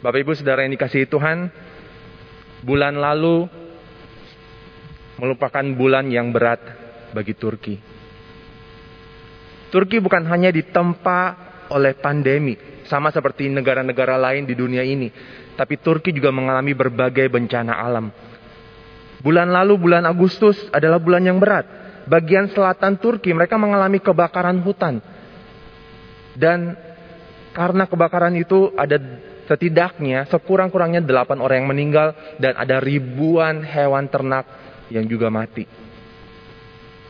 Bapak Ibu Saudara yang dikasihi Tuhan, bulan lalu merupakan bulan yang berat bagi Turki. Turki bukan hanya ditempa oleh pandemi, sama seperti negara-negara lain di dunia ini, tapi Turki juga mengalami berbagai bencana alam. Bulan lalu, bulan Agustus adalah bulan yang berat. Bagian selatan Turki mereka mengalami kebakaran hutan. Dan karena kebakaran itu ada Setidaknya sekurang-kurangnya delapan orang yang meninggal dan ada ribuan hewan ternak yang juga mati.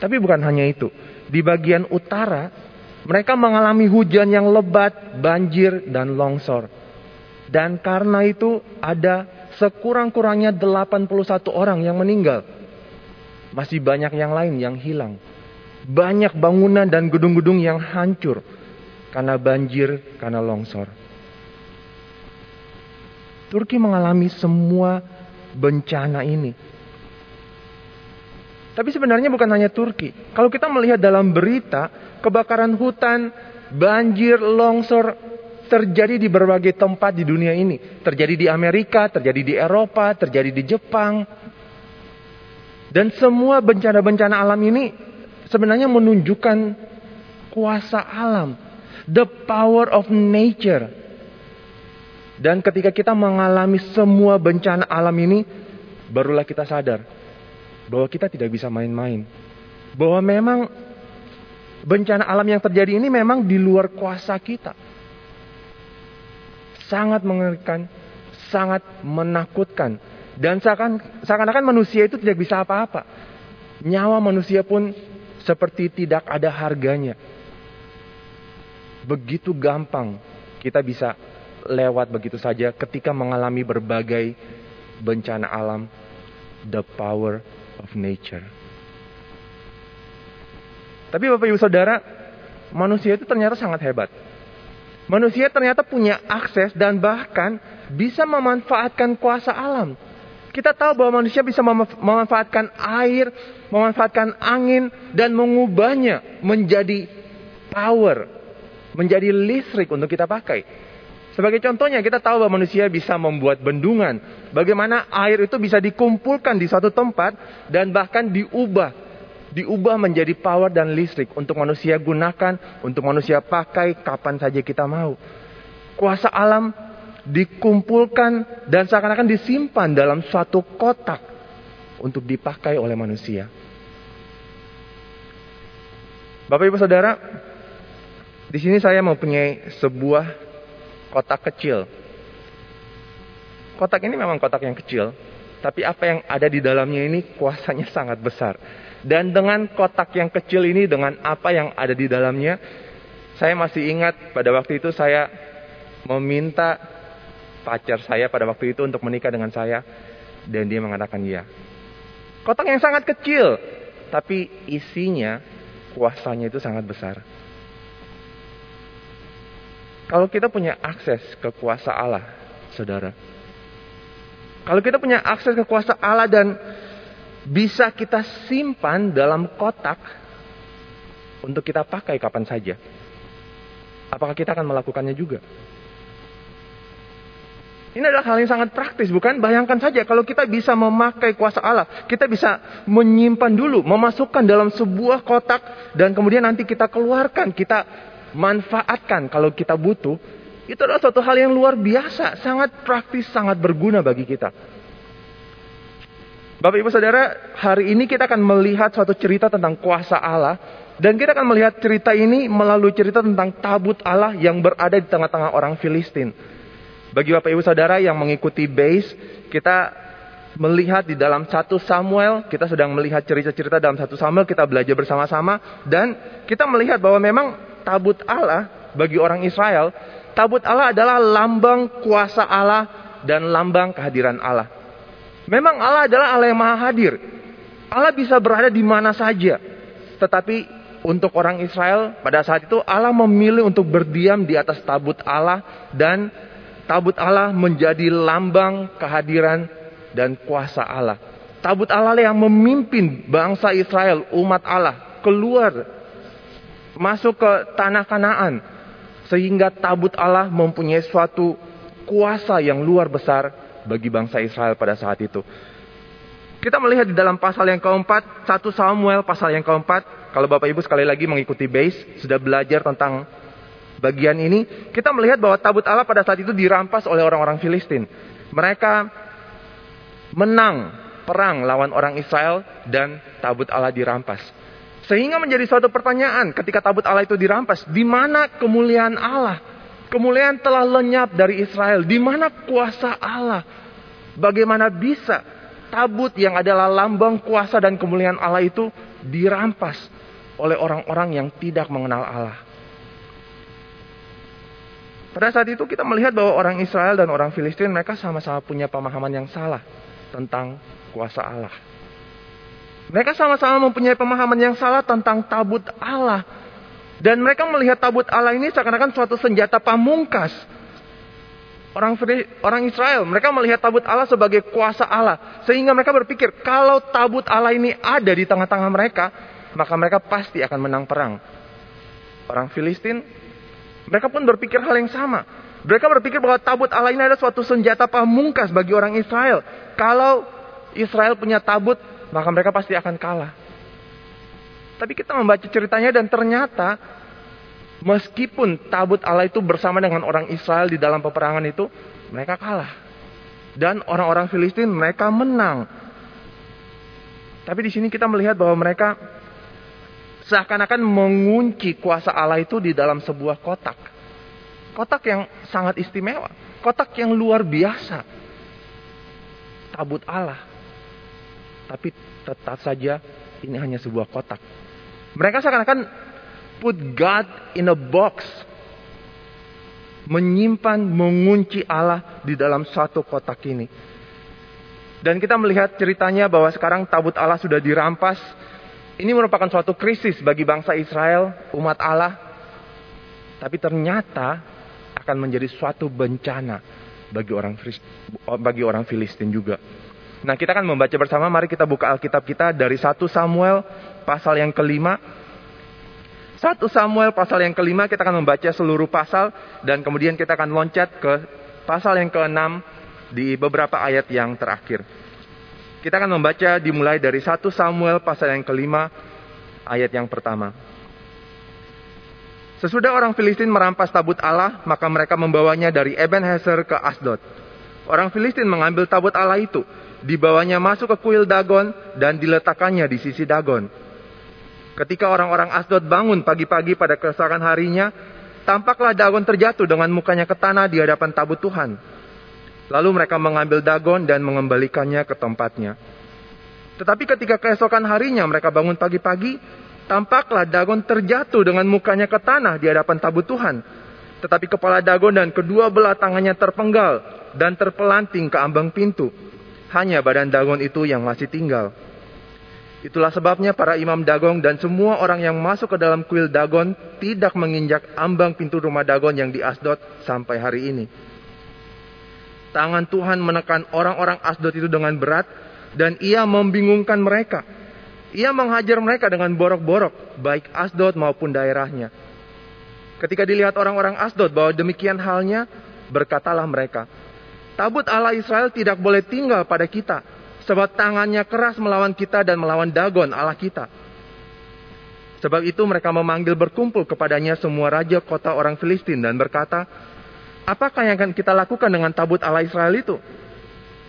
Tapi bukan hanya itu. Di bagian utara mereka mengalami hujan yang lebat, banjir, dan longsor. Dan karena itu ada sekurang-kurangnya 81 orang yang meninggal. Masih banyak yang lain yang hilang. Banyak bangunan dan gedung-gedung yang hancur karena banjir, karena longsor. Turki mengalami semua bencana ini. Tapi sebenarnya bukan hanya Turki. Kalau kita melihat dalam berita, kebakaran hutan, banjir, longsor terjadi di berbagai tempat di dunia ini. Terjadi di Amerika, terjadi di Eropa, terjadi di Jepang. Dan semua bencana-bencana alam ini sebenarnya menunjukkan kuasa alam. The power of nature. Dan ketika kita mengalami semua bencana alam ini, barulah kita sadar bahwa kita tidak bisa main-main. Bahwa memang bencana alam yang terjadi ini memang di luar kuasa kita. Sangat mengerikan, sangat menakutkan. Dan seakan-akan manusia itu tidak bisa apa-apa. Nyawa manusia pun seperti tidak ada harganya. Begitu gampang kita bisa lewat begitu saja ketika mengalami berbagai bencana alam, the power of nature. Tapi Bapak Ibu Saudara, manusia itu ternyata sangat hebat. Manusia ternyata punya akses dan bahkan bisa memanfaatkan kuasa alam. Kita tahu bahwa manusia bisa memanfaatkan air, memanfaatkan angin, dan mengubahnya menjadi power, menjadi listrik untuk kita pakai. Sebagai contohnya kita tahu bahwa manusia bisa membuat bendungan. Bagaimana air itu bisa dikumpulkan di suatu tempat dan bahkan diubah. Diubah menjadi power dan listrik untuk manusia gunakan, untuk manusia pakai kapan saja kita mau. Kuasa alam dikumpulkan dan seakan-akan disimpan dalam suatu kotak untuk dipakai oleh manusia. Bapak Ibu Saudara, di sini saya mempunyai sebuah kotak kecil. Kotak ini memang kotak yang kecil, tapi apa yang ada di dalamnya ini kuasanya sangat besar. Dan dengan kotak yang kecil ini, dengan apa yang ada di dalamnya, saya masih ingat pada waktu itu saya meminta pacar saya pada waktu itu untuk menikah dengan saya, dan dia mengatakan iya. Kotak yang sangat kecil, tapi isinya kuasanya itu sangat besar. Kalau kita punya akses ke kuasa Allah, saudara. Kalau kita punya akses ke kuasa Allah dan bisa kita simpan dalam kotak untuk kita pakai kapan saja. Apakah kita akan melakukannya juga? Ini adalah hal yang sangat praktis, bukan? Bayangkan saja kalau kita bisa memakai kuasa Allah, kita bisa menyimpan dulu, memasukkan dalam sebuah kotak dan kemudian nanti kita keluarkan, kita manfaatkan kalau kita butuh, itu adalah suatu hal yang luar biasa, sangat praktis, sangat berguna bagi kita. Bapak Ibu Saudara, hari ini kita akan melihat suatu cerita tentang kuasa Allah dan kita akan melihat cerita ini melalui cerita tentang tabut Allah yang berada di tengah-tengah orang Filistin. Bagi Bapak Ibu Saudara yang mengikuti base, kita melihat di dalam satu Samuel, kita sedang melihat cerita-cerita dalam satu Samuel, kita belajar bersama-sama dan kita melihat bahwa memang tabut Allah bagi orang Israel, tabut Allah adalah lambang kuasa Allah dan lambang kehadiran Allah. Memang Allah adalah Allah yang maha hadir. Allah bisa berada di mana saja. Tetapi untuk orang Israel pada saat itu Allah memilih untuk berdiam di atas tabut Allah dan tabut Allah menjadi lambang kehadiran dan kuasa Allah. Tabut Allah yang memimpin bangsa Israel, umat Allah keluar masuk ke tanah Kanaan sehingga tabut Allah mempunyai suatu kuasa yang luar besar bagi bangsa Israel pada saat itu. Kita melihat di dalam pasal yang keempat, satu Samuel pasal yang keempat, kalau Bapak Ibu sekali lagi mengikuti base, sudah belajar tentang bagian ini, kita melihat bahwa tabut Allah pada saat itu dirampas oleh orang-orang Filistin. Mereka menang perang lawan orang Israel dan tabut Allah dirampas. Sehingga menjadi suatu pertanyaan ketika tabut Allah itu dirampas, di mana kemuliaan Allah? Kemuliaan telah lenyap dari Israel. Di mana kuasa Allah? Bagaimana bisa tabut yang adalah lambang kuasa dan kemuliaan Allah itu dirampas oleh orang-orang yang tidak mengenal Allah? Pada saat itu kita melihat bahwa orang Israel dan orang Filistin mereka sama-sama punya pemahaman yang salah tentang kuasa Allah. Mereka sama-sama mempunyai pemahaman yang salah tentang tabut Allah. Dan mereka melihat tabut Allah ini seakan-akan suatu senjata pamungkas. Orang orang Israel, mereka melihat tabut Allah sebagai kuasa Allah. Sehingga mereka berpikir, kalau tabut Allah ini ada di tengah-tengah mereka, maka mereka pasti akan menang perang. Orang Filistin, mereka pun berpikir hal yang sama. Mereka berpikir bahwa tabut Allah ini adalah suatu senjata pamungkas bagi orang Israel. Kalau Israel punya tabut, maka mereka pasti akan kalah. Tapi kita membaca ceritanya dan ternyata meskipun tabut Allah itu bersama dengan orang Israel di dalam peperangan itu, mereka kalah. Dan orang-orang Filistin mereka menang. Tapi di sini kita melihat bahwa mereka seakan-akan mengunci kuasa Allah itu di dalam sebuah kotak. Kotak yang sangat istimewa, kotak yang luar biasa. Tabut Allah tapi tetap saja ini hanya sebuah kotak. Mereka seakan-akan put God in a box. Menyimpan, mengunci Allah di dalam satu kotak ini. Dan kita melihat ceritanya bahwa sekarang tabut Allah sudah dirampas. Ini merupakan suatu krisis bagi bangsa Israel, umat Allah. Tapi ternyata akan menjadi suatu bencana bagi orang bagi orang Filistin juga. Nah kita akan membaca bersama, mari kita buka Alkitab kita dari 1 Samuel pasal yang kelima. 1 Samuel pasal yang kelima kita akan membaca seluruh pasal dan kemudian kita akan loncat ke pasal yang keenam di beberapa ayat yang terakhir. Kita akan membaca dimulai dari 1 Samuel pasal yang kelima ayat yang pertama. Sesudah orang Filistin merampas tabut Allah, maka mereka membawanya dari Eben Heser ke Asdod. Orang Filistin mengambil tabut Allah itu dibawanya masuk ke kuil Dagon dan diletakkannya di sisi Dagon. Ketika orang-orang Asdod bangun pagi-pagi pada keesokan harinya, tampaklah Dagon terjatuh dengan mukanya ke tanah di hadapan tabut Tuhan. Lalu mereka mengambil Dagon dan mengembalikannya ke tempatnya. Tetapi ketika keesokan harinya mereka bangun pagi-pagi, tampaklah Dagon terjatuh dengan mukanya ke tanah di hadapan tabut Tuhan. Tetapi kepala Dagon dan kedua belah tangannya terpenggal dan terpelanting ke ambang pintu hanya badan Dagon itu yang masih tinggal. Itulah sebabnya para imam Dagon dan semua orang yang masuk ke dalam kuil Dagon tidak menginjak ambang pintu rumah Dagon yang di Asdod sampai hari ini. Tangan Tuhan menekan orang-orang Asdod itu dengan berat dan ia membingungkan mereka. Ia menghajar mereka dengan borok-borok, baik Asdod maupun daerahnya. Ketika dilihat orang-orang Asdod bahwa demikian halnya, berkatalah mereka, Tabut Allah Israel tidak boleh tinggal pada kita. Sebab tangannya keras melawan kita dan melawan Dagon Allah kita. Sebab itu mereka memanggil berkumpul kepadanya semua raja kota orang Filistin dan berkata, Apakah yang akan kita lakukan dengan tabut Allah Israel itu?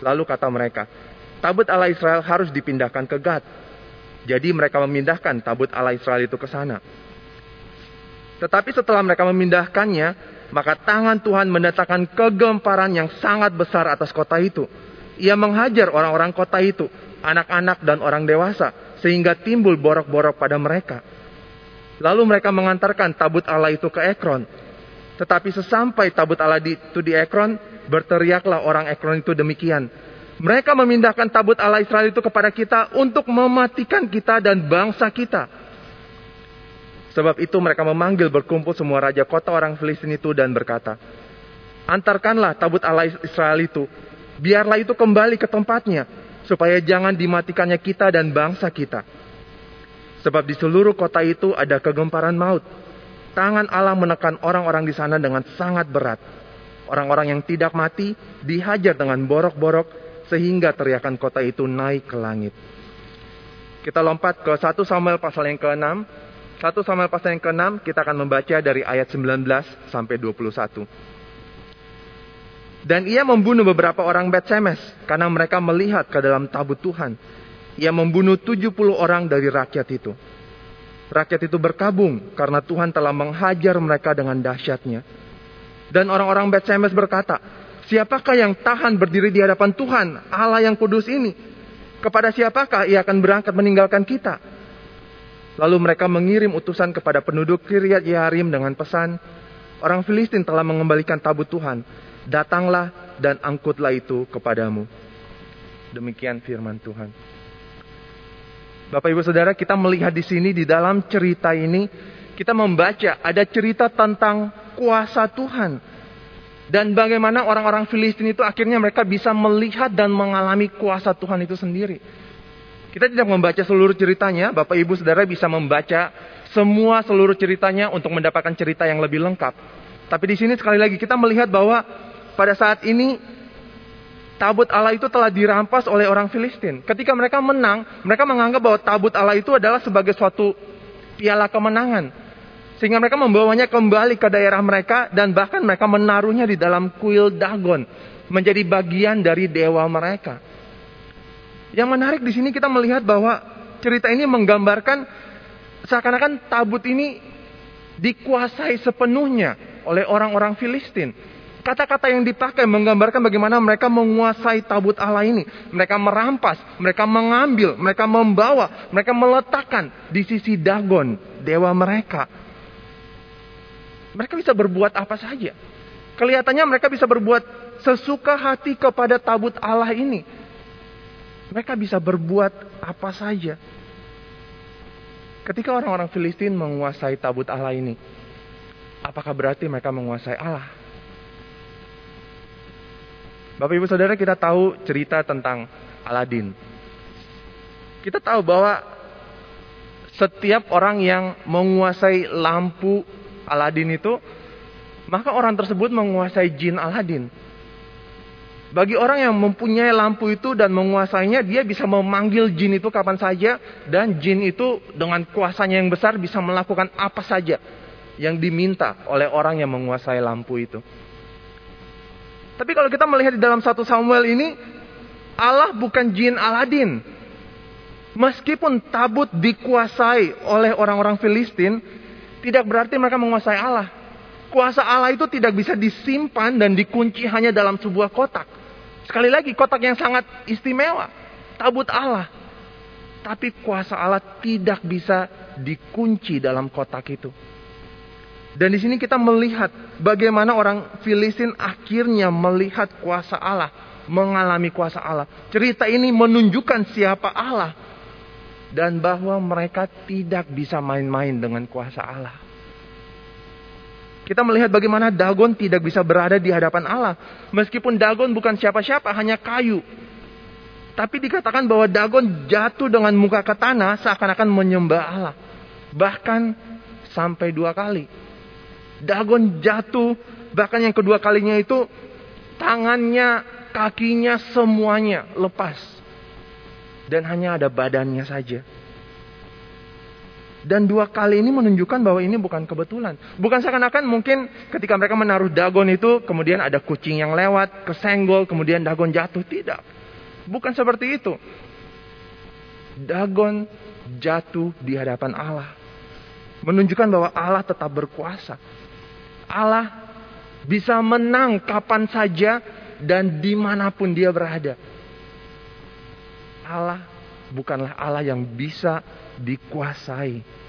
Lalu kata mereka, tabut Allah Israel harus dipindahkan ke Gad. Jadi mereka memindahkan tabut Allah Israel itu ke sana. Tetapi setelah mereka memindahkannya, maka tangan Tuhan mendatangkan kegemparan yang sangat besar atas kota itu. Ia menghajar orang-orang kota itu, anak-anak dan orang dewasa, sehingga timbul borok-borok pada mereka. Lalu mereka mengantarkan tabut Allah itu ke Ekron. Tetapi sesampai tabut Allah itu di Ekron, berteriaklah orang Ekron itu demikian. Mereka memindahkan tabut Allah Israel itu kepada kita untuk mematikan kita dan bangsa kita. Sebab itu mereka memanggil berkumpul semua raja kota orang Filistin itu dan berkata, Antarkanlah tabut Allah Israel itu, biarlah itu kembali ke tempatnya, supaya jangan dimatikannya kita dan bangsa kita. Sebab di seluruh kota itu ada kegemparan maut. Tangan Allah menekan orang-orang di sana dengan sangat berat. Orang-orang yang tidak mati dihajar dengan borok-borok sehingga teriakan kota itu naik ke langit. Kita lompat ke 1 Samuel pasal yang ke-6. 1 Samuel pasal yang ke-6 kita akan membaca dari ayat 19 sampai 21. Dan ia membunuh beberapa orang Bet Semes karena mereka melihat ke dalam tabut Tuhan. Ia membunuh 70 orang dari rakyat itu. Rakyat itu berkabung karena Tuhan telah menghajar mereka dengan dahsyatnya. Dan orang-orang Bet Semes berkata, Siapakah yang tahan berdiri di hadapan Tuhan, Allah yang kudus ini? Kepada siapakah ia akan berangkat meninggalkan kita? Lalu mereka mengirim utusan kepada penduduk Kiryat Yarim dengan pesan, Orang Filistin telah mengembalikan tabut Tuhan datanglah dan angkutlah itu kepadamu. Demikian firman Tuhan. Bapak Ibu Saudara, kita melihat di sini di dalam cerita ini kita membaca ada cerita tentang kuasa Tuhan. Dan bagaimana orang-orang Filistin itu akhirnya mereka bisa melihat dan mengalami kuasa Tuhan itu sendiri. Kita tidak membaca seluruh ceritanya, Bapak Ibu Saudara bisa membaca semua seluruh ceritanya untuk mendapatkan cerita yang lebih lengkap. Tapi di sini sekali lagi kita melihat bahwa pada saat ini tabut Allah itu telah dirampas oleh orang Filistin. Ketika mereka menang, mereka menganggap bahwa tabut Allah itu adalah sebagai suatu piala kemenangan. Sehingga mereka membawanya kembali ke daerah mereka dan bahkan mereka menaruhnya di dalam kuil Dagon. Menjadi bagian dari dewa mereka. Yang menarik di sini kita melihat bahwa cerita ini menggambarkan seakan-akan tabut ini dikuasai sepenuhnya oleh orang-orang Filistin. Kata-kata yang dipakai menggambarkan bagaimana mereka menguasai tabut Allah ini. Mereka merampas, mereka mengambil, mereka membawa, mereka meletakkan di sisi Dagon, dewa mereka. Mereka bisa berbuat apa saja. Kelihatannya mereka bisa berbuat sesuka hati kepada tabut Allah ini. Mereka bisa berbuat apa saja. Ketika orang-orang Filistin menguasai tabut Allah ini, apakah berarti mereka menguasai Allah? Bapak Ibu Saudara kita tahu cerita tentang Aladin. Kita tahu bahwa setiap orang yang menguasai lampu Aladin itu, maka orang tersebut menguasai jin Aladin. Bagi orang yang mempunyai lampu itu dan menguasainya, dia bisa memanggil jin itu kapan saja dan jin itu dengan kuasanya yang besar bisa melakukan apa saja yang diminta oleh orang yang menguasai lampu itu. Tapi kalau kita melihat di dalam satu Samuel ini, Allah bukan jin Aladin. Meskipun tabut dikuasai oleh orang-orang Filistin, tidak berarti mereka menguasai Allah. Kuasa Allah itu tidak bisa disimpan dan dikunci hanya dalam sebuah kotak. Sekali lagi, kotak yang sangat istimewa. Tabut Allah. Tapi kuasa Allah tidak bisa dikunci dalam kotak itu. Dan di sini kita melihat bagaimana orang Filistin akhirnya melihat kuasa Allah, mengalami kuasa Allah. Cerita ini menunjukkan siapa Allah dan bahwa mereka tidak bisa main-main dengan kuasa Allah. Kita melihat bagaimana Dagon tidak bisa berada di hadapan Allah. Meskipun Dagon bukan siapa-siapa, hanya kayu. Tapi dikatakan bahwa Dagon jatuh dengan muka ke tanah seakan-akan menyembah Allah. Bahkan sampai dua kali. Dagon jatuh, bahkan yang kedua kalinya itu tangannya, kakinya semuanya lepas. Dan hanya ada badannya saja. Dan dua kali ini menunjukkan bahwa ini bukan kebetulan. Bukan seakan-akan mungkin ketika mereka menaruh dagon itu, kemudian ada kucing yang lewat, kesenggol, kemudian dagon jatuh. Tidak. Bukan seperti itu. Dagon jatuh di hadapan Allah. Menunjukkan bahwa Allah tetap berkuasa. Allah bisa menang kapan saja dan di mana pun dia berada. Allah bukanlah Allah yang bisa dikuasai.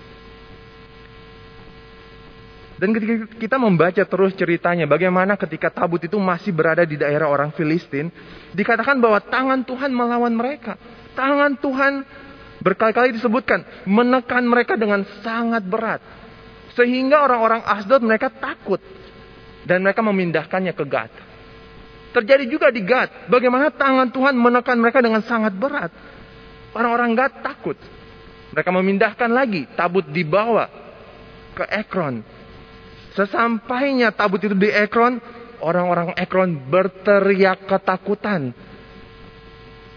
Dan ketika kita membaca terus ceritanya, bagaimana ketika tabut itu masih berada di daerah orang Filistin, dikatakan bahwa tangan Tuhan melawan mereka. Tangan Tuhan berkali-kali disebutkan menekan mereka dengan sangat berat. Sehingga orang-orang Asdod mereka takut. Dan mereka memindahkannya ke Gad. Terjadi juga di Gad. Bagaimana tangan Tuhan menekan mereka dengan sangat berat. Orang-orang Gad takut. Mereka memindahkan lagi. Tabut dibawa ke Ekron. Sesampainya tabut itu di Ekron. orang-orang Ekron berteriak ketakutan.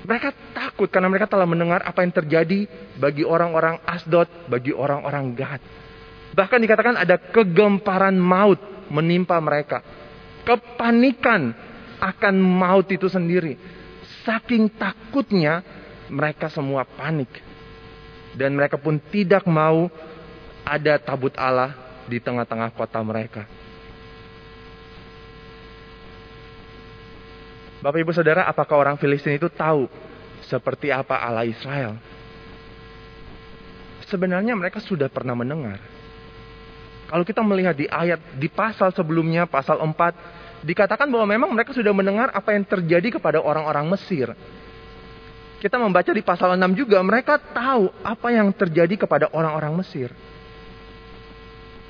Mereka takut karena mereka telah mendengar apa yang terjadi bagi orang-orang Asdod, bagi orang-orang Gad. Bahkan dikatakan ada kegemparan maut menimpa mereka. Kepanikan akan maut itu sendiri. Saking takutnya mereka semua panik. Dan mereka pun tidak mau ada tabut Allah di tengah-tengah kota mereka. Bapak Ibu Saudara, apakah orang Filistin itu tahu seperti apa Allah Israel? Sebenarnya mereka sudah pernah mendengar. Kalau kita melihat di ayat di pasal sebelumnya, pasal 4, dikatakan bahwa memang mereka sudah mendengar apa yang terjadi kepada orang-orang Mesir. Kita membaca di pasal 6 juga, mereka tahu apa yang terjadi kepada orang-orang Mesir.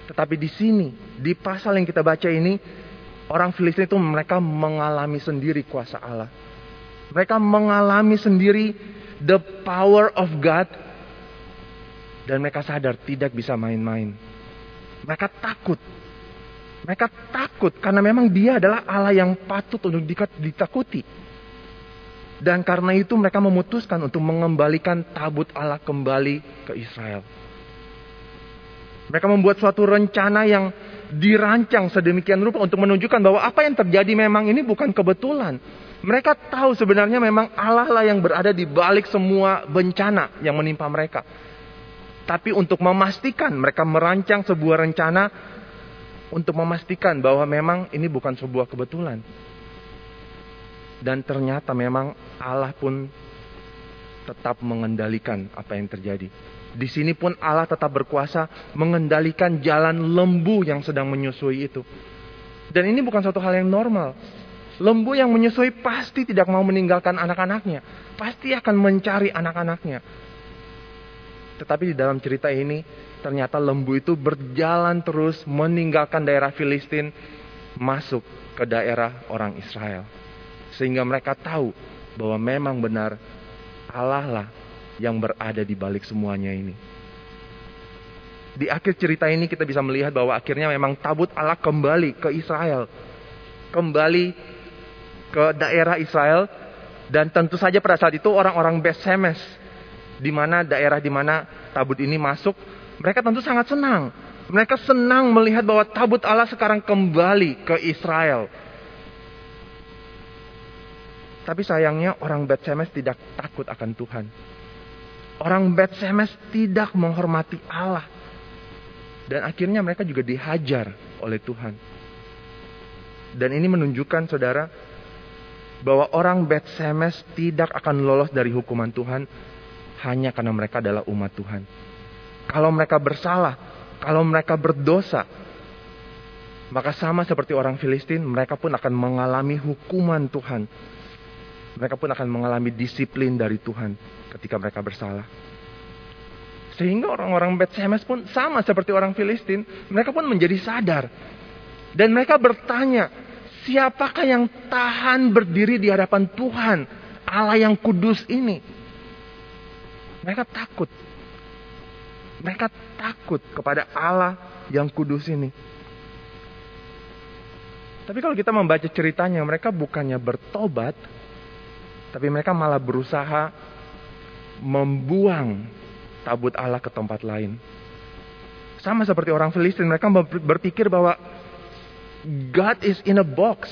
Tetapi di sini, di pasal yang kita baca ini, Orang Filistin itu mereka mengalami sendiri kuasa Allah. Mereka mengalami sendiri the power of God. Dan mereka sadar tidak bisa main-main. Mereka takut. Mereka takut karena memang dia adalah Allah yang patut untuk ditakuti. Dan karena itu mereka memutuskan untuk mengembalikan tabut Allah kembali ke Israel. Mereka membuat suatu rencana yang dirancang sedemikian rupa untuk menunjukkan bahwa apa yang terjadi memang ini bukan kebetulan. Mereka tahu sebenarnya memang Allah lah yang berada di balik semua bencana yang menimpa mereka. Tapi untuk memastikan mereka merancang sebuah rencana untuk memastikan bahwa memang ini bukan sebuah kebetulan. Dan ternyata memang Allah pun tetap mengendalikan apa yang terjadi. Di sini pun Allah tetap berkuasa mengendalikan jalan lembu yang sedang menyusui itu. Dan ini bukan suatu hal yang normal. Lembu yang menyusui pasti tidak mau meninggalkan anak-anaknya. Pasti akan mencari anak-anaknya. Tetapi di dalam cerita ini, ternyata lembu itu berjalan terus meninggalkan daerah Filistin, masuk ke daerah orang Israel. Sehingga mereka tahu bahwa memang benar Allah lah yang berada di balik semuanya ini. Di akhir cerita ini kita bisa melihat bahwa akhirnya memang tabut Allah kembali ke Israel. Kembali ke daerah Israel. Dan tentu saja pada saat itu orang-orang Besemes. Di mana daerah di mana tabut ini masuk. Mereka tentu sangat senang. Mereka senang melihat bahwa tabut Allah sekarang kembali ke Israel. Tapi sayangnya orang Besemes tidak takut akan Tuhan. Orang Bet Semes tidak menghormati Allah. Dan akhirnya mereka juga dihajar oleh Tuhan. Dan ini menunjukkan saudara bahwa orang Bet Semes tidak akan lolos dari hukuman Tuhan hanya karena mereka adalah umat Tuhan. Kalau mereka bersalah, kalau mereka berdosa, maka sama seperti orang Filistin, mereka pun akan mengalami hukuman Tuhan. Mereka pun akan mengalami disiplin dari Tuhan ketika mereka bersalah. Sehingga orang-orang Bet Semes pun sama seperti orang Filistin. Mereka pun menjadi sadar. Dan mereka bertanya, siapakah yang tahan berdiri di hadapan Tuhan, Allah yang kudus ini? Mereka takut. Mereka takut kepada Allah yang kudus ini. Tapi kalau kita membaca ceritanya, mereka bukannya bertobat, tapi mereka malah berusaha membuang tabut Allah ke tempat lain. Sama seperti orang Filistin, mereka berpikir bahwa God is in a box.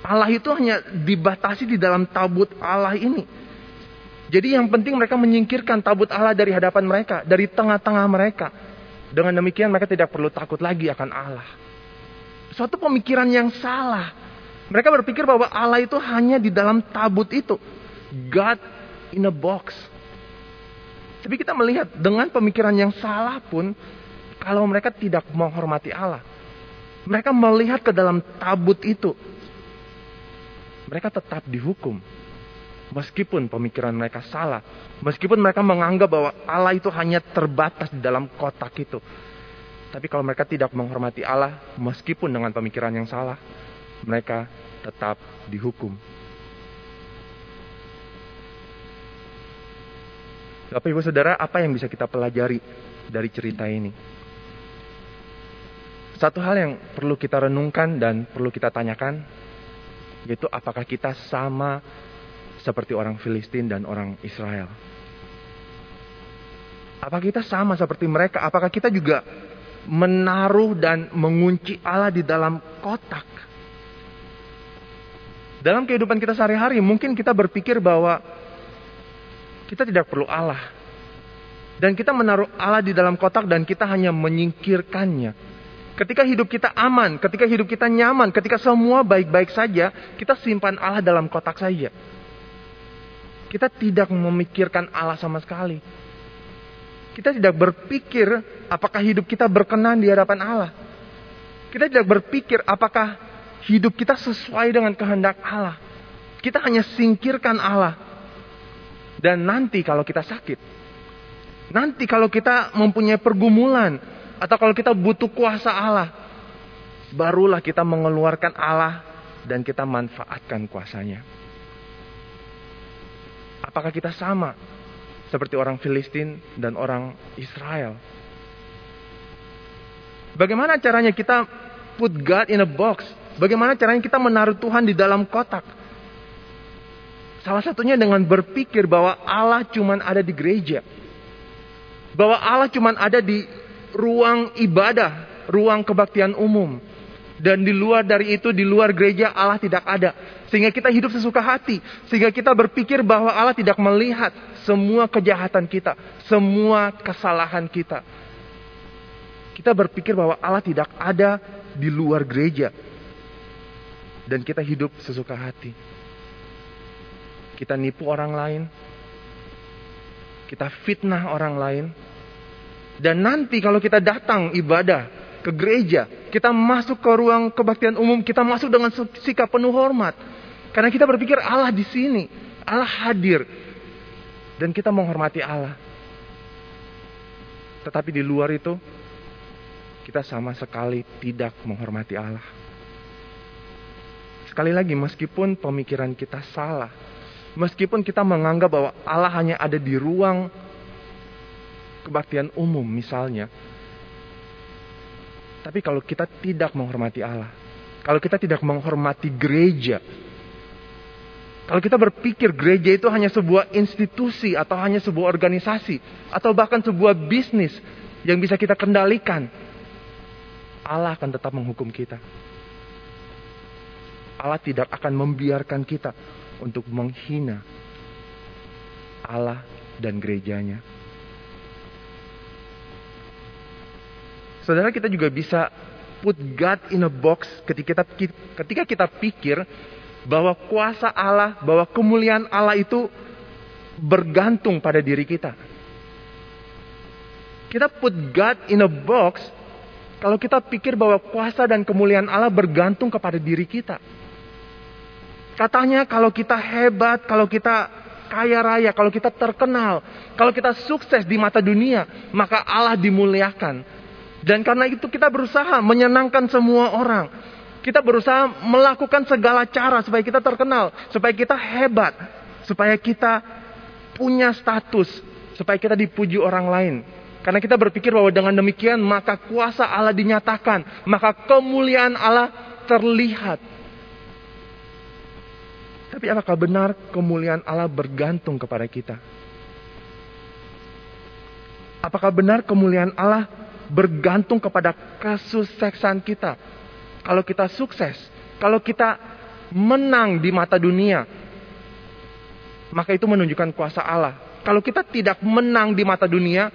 Allah itu hanya dibatasi di dalam tabut Allah ini. Jadi yang penting mereka menyingkirkan tabut Allah dari hadapan mereka, dari tengah-tengah mereka. Dengan demikian mereka tidak perlu takut lagi akan Allah. Suatu pemikiran yang salah. Mereka berpikir bahwa Allah itu hanya di dalam tabut itu. God in a box. Tapi kita melihat dengan pemikiran yang salah pun, kalau mereka tidak menghormati Allah, mereka melihat ke dalam tabut itu, mereka tetap dihukum. Meskipun pemikiran mereka salah, meskipun mereka menganggap bahwa Allah itu hanya terbatas di dalam kotak itu. Tapi kalau mereka tidak menghormati Allah, meskipun dengan pemikiran yang salah, mereka tetap dihukum. Bapak Ibu Saudara, apa yang bisa kita pelajari dari cerita ini? Satu hal yang perlu kita renungkan dan perlu kita tanyakan, yaitu apakah kita sama seperti orang Filistin dan orang Israel? Apakah kita sama seperti mereka? Apakah kita juga menaruh dan mengunci Allah di dalam kotak? Dalam kehidupan kita sehari-hari, mungkin kita berpikir bahwa kita tidak perlu Allah. Dan kita menaruh Allah di dalam kotak dan kita hanya menyingkirkannya. Ketika hidup kita aman, ketika hidup kita nyaman, ketika semua baik-baik saja, kita simpan Allah dalam kotak saja. Kita tidak memikirkan Allah sama sekali. Kita tidak berpikir apakah hidup kita berkenan di hadapan Allah. Kita tidak berpikir apakah hidup kita sesuai dengan kehendak Allah. Kita hanya singkirkan Allah. Dan nanti kalau kita sakit, nanti kalau kita mempunyai pergumulan, atau kalau kita butuh kuasa Allah, barulah kita mengeluarkan Allah dan kita manfaatkan kuasanya. Apakah kita sama seperti orang Filistin dan orang Israel. Bagaimana caranya kita put God in a box? Bagaimana caranya kita menaruh Tuhan di dalam kotak? Salah satunya dengan berpikir bahwa Allah cuma ada di gereja. Bahwa Allah cuma ada di ruang ibadah, ruang kebaktian umum. Dan di luar dari itu, di luar gereja Allah tidak ada. Sehingga kita hidup sesuka hati. Sehingga kita berpikir bahwa Allah tidak melihat semua kejahatan kita. Semua kesalahan kita. Kita berpikir bahwa Allah tidak ada di luar gereja. Dan kita hidup sesuka hati. Kita nipu orang lain. Kita fitnah orang lain. Dan nanti kalau kita datang ibadah ke gereja, kita masuk ke ruang kebaktian umum, kita masuk dengan sikap penuh hormat. Karena kita berpikir Allah di sini, Allah hadir. Dan kita menghormati Allah. Tetapi di luar itu, kita sama sekali tidak menghormati Allah. Sekali lagi, meskipun pemikiran kita salah, meskipun kita menganggap bahwa Allah hanya ada di ruang kebaktian umum misalnya, tapi kalau kita tidak menghormati Allah, kalau kita tidak menghormati gereja, kalau kita berpikir gereja itu hanya sebuah institusi atau hanya sebuah organisasi atau bahkan sebuah bisnis yang bisa kita kendalikan, Allah akan tetap menghukum kita. Allah tidak akan membiarkan kita untuk menghina Allah dan gerejanya. Saudara kita juga bisa put God in a box ketika kita ketika kita pikir bahwa kuasa Allah, bahwa kemuliaan Allah itu bergantung pada diri kita. Kita put God in a box kalau kita pikir bahwa kuasa dan kemuliaan Allah bergantung kepada diri kita. Katanya kalau kita hebat, kalau kita kaya raya, kalau kita terkenal, kalau kita sukses di mata dunia, maka Allah dimuliakan. Dan karena itu kita berusaha menyenangkan semua orang. Kita berusaha melakukan segala cara supaya kita terkenal, supaya kita hebat, supaya kita punya status, supaya kita dipuji orang lain. Karena kita berpikir bahwa dengan demikian maka kuasa Allah dinyatakan, maka kemuliaan Allah terlihat. Tapi apakah benar kemuliaan Allah bergantung kepada kita? Apakah benar kemuliaan Allah bergantung kepada kesuksesan kita. Kalau kita sukses, kalau kita menang di mata dunia, maka itu menunjukkan kuasa Allah. Kalau kita tidak menang di mata dunia,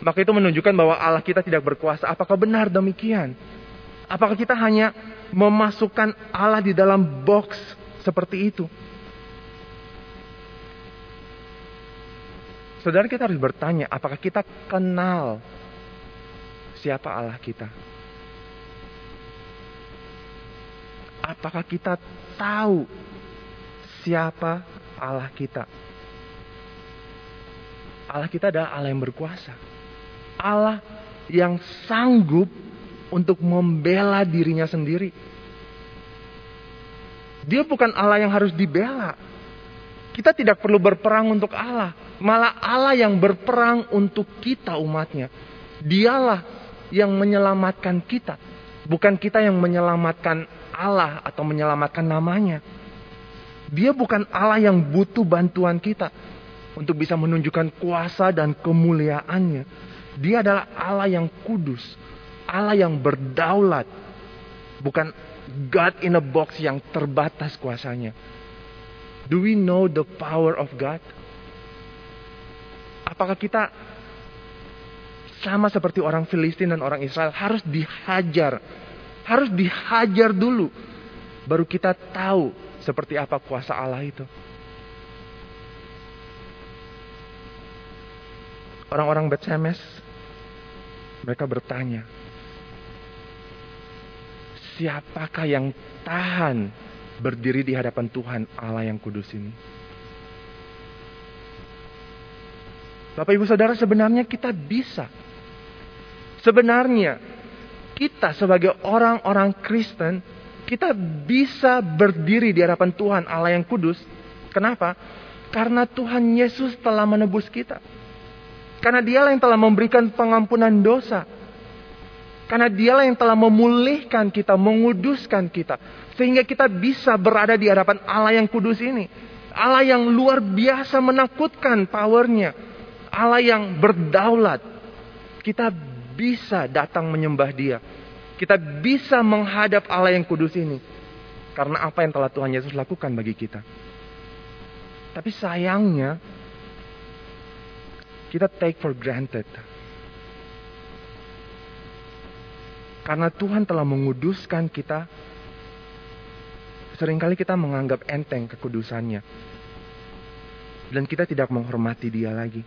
maka itu menunjukkan bahwa Allah kita tidak berkuasa. Apakah benar demikian? Apakah kita hanya memasukkan Allah di dalam box seperti itu? Saudara kita harus bertanya, apakah kita kenal siapa Allah kita? Apakah kita tahu siapa Allah kita? Allah kita adalah Allah yang berkuasa. Allah yang sanggup untuk membela dirinya sendiri. Dia bukan Allah yang harus dibela. Kita tidak perlu berperang untuk Allah. Malah Allah yang berperang untuk kita umatnya. Dialah yang menyelamatkan kita. Bukan kita yang menyelamatkan Allah atau menyelamatkan namanya. Dia bukan Allah yang butuh bantuan kita untuk bisa menunjukkan kuasa dan kemuliaannya. Dia adalah Allah yang kudus, Allah yang berdaulat, bukan God in a box yang terbatas kuasanya. Do we know the power of God? Apakah kita sama seperti orang Filistin dan orang Israel harus dihajar, harus dihajar dulu, baru kita tahu seperti apa kuasa Allah itu. Orang-orang Bet Semes, mereka bertanya, siapakah yang tahan berdiri di hadapan Tuhan Allah yang kudus ini? Bapak Ibu Saudara sebenarnya kita bisa. Sebenarnya kita sebagai orang-orang Kristen kita bisa berdiri di hadapan Tuhan Allah yang kudus. Kenapa? Karena Tuhan Yesus telah menebus kita. Karena dialah yang telah memberikan pengampunan dosa. Karena dialah yang telah memulihkan kita, menguduskan kita. Sehingga kita bisa berada di hadapan Allah yang kudus ini. Allah yang luar biasa menakutkan powernya. Allah yang berdaulat. Kita bisa datang menyembah dia. Kita bisa menghadap Allah yang kudus ini. Karena apa yang telah Tuhan Yesus lakukan bagi kita. Tapi sayangnya, kita take for granted. Karena Tuhan telah menguduskan kita, sering kali kita menganggap enteng kekudusannya. Dan kita tidak menghormati dia lagi.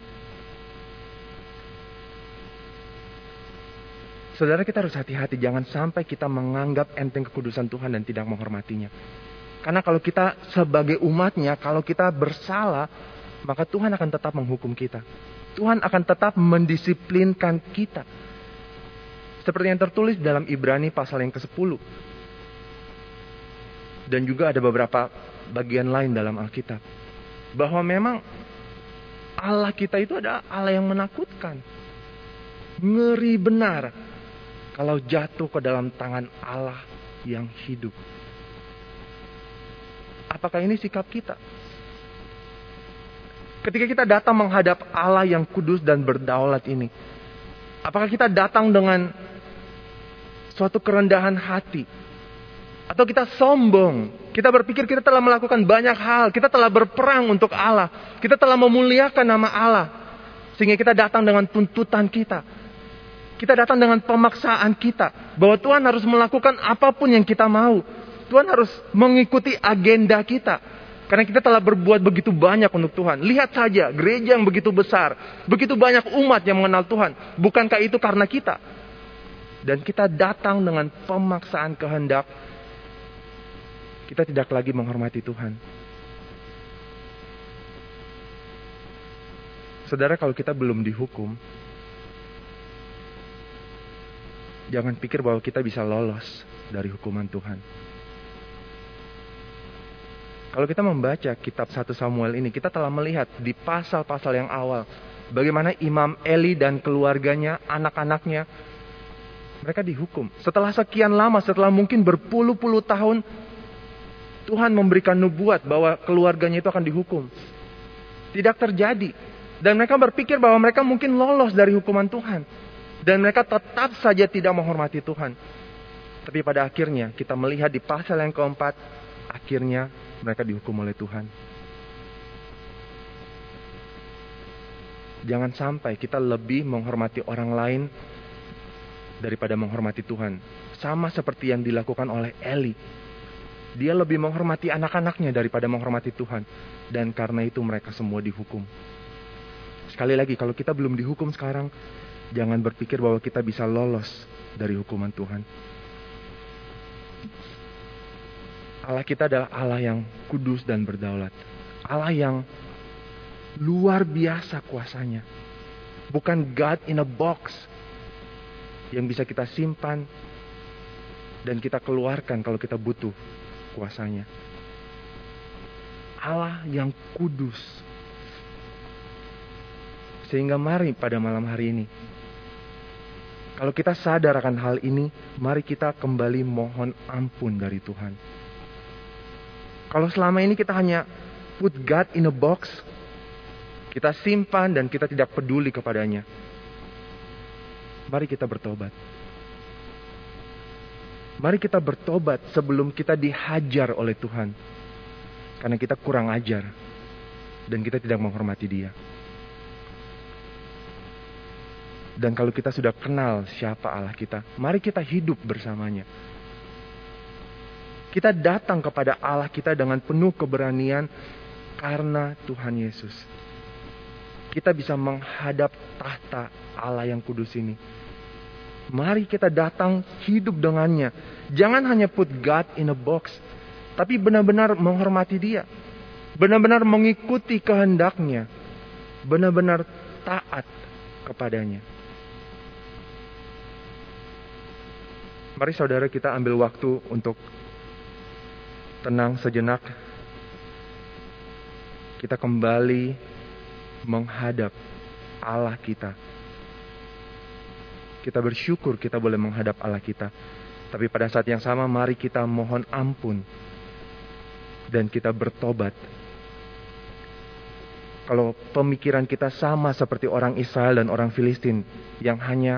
Saudara kita harus hati-hati, jangan sampai kita menganggap enteng kekudusan Tuhan dan tidak menghormatinya. Karena kalau kita sebagai umatnya, kalau kita bersalah, maka Tuhan akan tetap menghukum kita. Tuhan akan tetap mendisiplinkan kita. Seperti yang tertulis dalam Ibrani pasal yang ke-10. Dan juga ada beberapa bagian lain dalam Alkitab. Bahwa memang Allah kita itu adalah Allah yang menakutkan. Ngeri benar kalau jatuh ke dalam tangan Allah yang hidup. Apakah ini sikap kita? Ketika kita datang menghadap Allah yang kudus dan berdaulat ini, apakah kita datang dengan suatu kerendahan hati. Atau kita sombong. Kita berpikir kita telah melakukan banyak hal. Kita telah berperang untuk Allah. Kita telah memuliakan nama Allah. Sehingga kita datang dengan tuntutan kita. Kita datang dengan pemaksaan kita. Bahwa Tuhan harus melakukan apa pun yang kita mau. Tuhan harus mengikuti agenda kita. Karena kita telah berbuat begitu banyak untuk Tuhan. Lihat saja gereja yang begitu besar. Begitu banyak umat yang mengenal Tuhan. Bukankah itu karena kita? Dan kita datang dengan pemaksaan kehendak, kita tidak lagi menghormati Tuhan. Saudara, kalau kita belum dihukum, jangan pikir bahwa kita bisa lolos dari hukuman Tuhan. Kalau kita membaca kitab 1 Samuel ini, kita telah melihat di pasal-pasal yang awal bagaimana Imam Eli dan keluarganya, anak-anaknya mereka dihukum. Setelah sekian lama, setelah mungkin berpuluh-puluh tahun, Tuhan memberikan nubuat bahwa keluarganya itu akan dihukum. Tidak terjadi. Dan mereka berpikir bahwa mereka mungkin lolos dari hukuman Tuhan. Dan mereka tetap saja tidak menghormati Tuhan. Tapi pada akhirnya kita melihat di pasal yang keempat, akhirnya mereka dihukum oleh Tuhan. Jangan sampai kita lebih menghormati orang lain daripada menghormati Tuhan. Sama seperti yang dilakukan oleh Eli. Dia lebih menghormati anak-anaknya daripada menghormati Tuhan. Dan karena itu mereka semua dihukum. Sekali lagi, kalau kita belum dihukum sekarang, jangan berpikir bahwa kita bisa lolos dari hukuman Tuhan. Allah kita adalah Allah yang kudus dan berdaulat. Allah yang luar biasa kuasanya. Bukan God in a box yang bisa kita simpan dan kita keluarkan kalau kita butuh kuasanya. Allah yang kudus. Sehingga mari pada malam hari ini Kalau kita sadar akan hal ini, mari kita kembali mohon ampun dari Tuhan. Kalau selama ini kita hanya put God in a box, kita simpan dan kita tidak peduli kepadanya. Mari kita bertobat. Mari kita bertobat sebelum kita dihajar oleh Tuhan. Karena kita kurang ajar dan kita tidak menghormati Dia. Dan kalau kita sudah kenal siapa Allah kita, mari kita hidup bersamanya. Kita datang kepada Allah kita dengan penuh keberanian karena Tuhan Yesus. Kita bisa menghadap tahta Allah yang kudus ini. Mari kita datang hidup dengannya. Jangan hanya put God in a box, tapi benar-benar menghormati Dia. Benar-benar mengikuti kehendaknya. Benar-benar taat kepadanya. Mari saudara kita ambil waktu untuk tenang sejenak. Kita kembali menghadap Allah kita. Kita bersyukur kita boleh menghadap Allah kita. Tapi pada saat yang sama mari kita mohon ampun. Dan kita bertobat. Kalau pemikiran kita sama seperti orang Israel dan orang Filistin. Yang hanya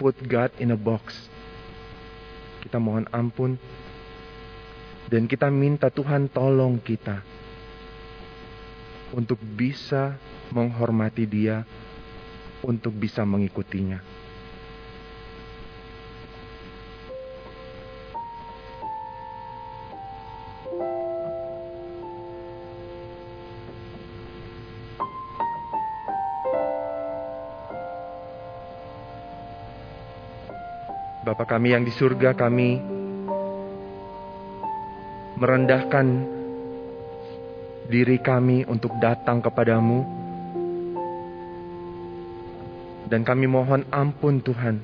put God in a box kita mohon ampun. Dan kita minta Tuhan tolong kita. Untuk bisa menghormati dia. Untuk bisa mengikutinya. Bapa kami yang di surga kami merendahkan diri kami untuk datang kepadamu. Dan kami mohon ampun Tuhan.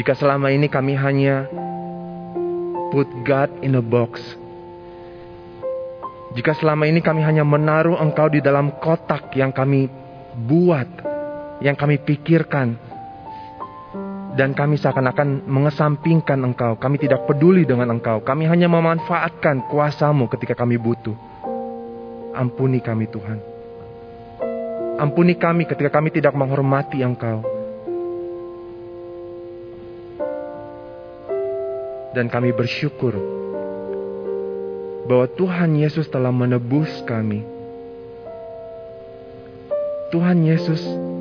Jika selama ini kami hanya put God in a box jika selama ini kami hanya menaruh engkau di dalam kotak yang kami buat yang kami pikirkan dan kami seakan-akan mengesampingkan engkau. Kami tidak peduli dengan engkau. Kami hanya memanfaatkan kuasamu ketika kami butuh. Ampuni kami Tuhan. Ampuni kami ketika kami tidak menghormati engkau. Dan kami bersyukur bahwa Tuhan Yesus telah menebus kami. Tuhan Yesus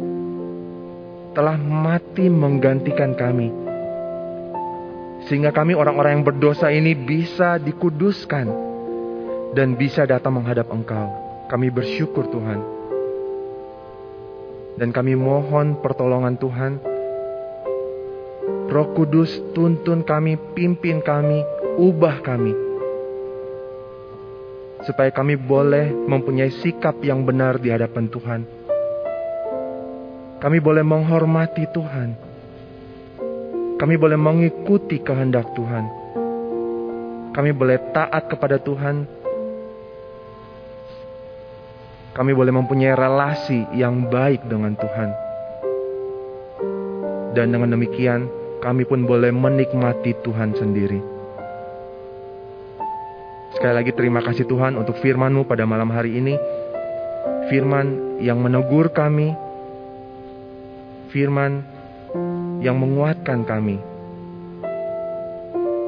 telah mati menggantikan kami. Sehingga kami orang-orang yang berdosa ini bisa dikuduskan dan bisa datang menghadap Engkau. Kami bersyukur Tuhan. Dan kami mohon pertolongan Tuhan. Roh Kudus tuntun kami, pimpin kami, ubah kami. Supaya kami boleh mempunyai sikap yang benar di hadapan Tuhan kami boleh menghormati Tuhan. Kami boleh mengikuti kehendak Tuhan. Kami boleh taat kepada Tuhan. Kami boleh mempunyai relasi yang baik dengan Tuhan. Dan dengan demikian, kami pun boleh menikmati Tuhan sendiri. Sekali lagi terima kasih Tuhan untuk firman-Mu pada malam hari ini. Firman yang menegur kami, firman yang menguatkan kami.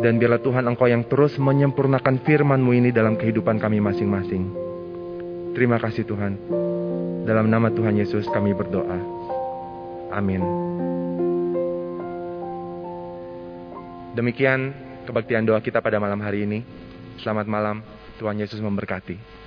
Dan biarlah Tuhan Engkau yang terus menyempurnakan firman-Mu ini dalam kehidupan kami masing-masing. Terima kasih Tuhan. Dalam nama Tuhan Yesus kami berdoa. Amin. Demikian kebaktian doa kita pada malam hari ini. Selamat malam, Tuhan Yesus memberkati.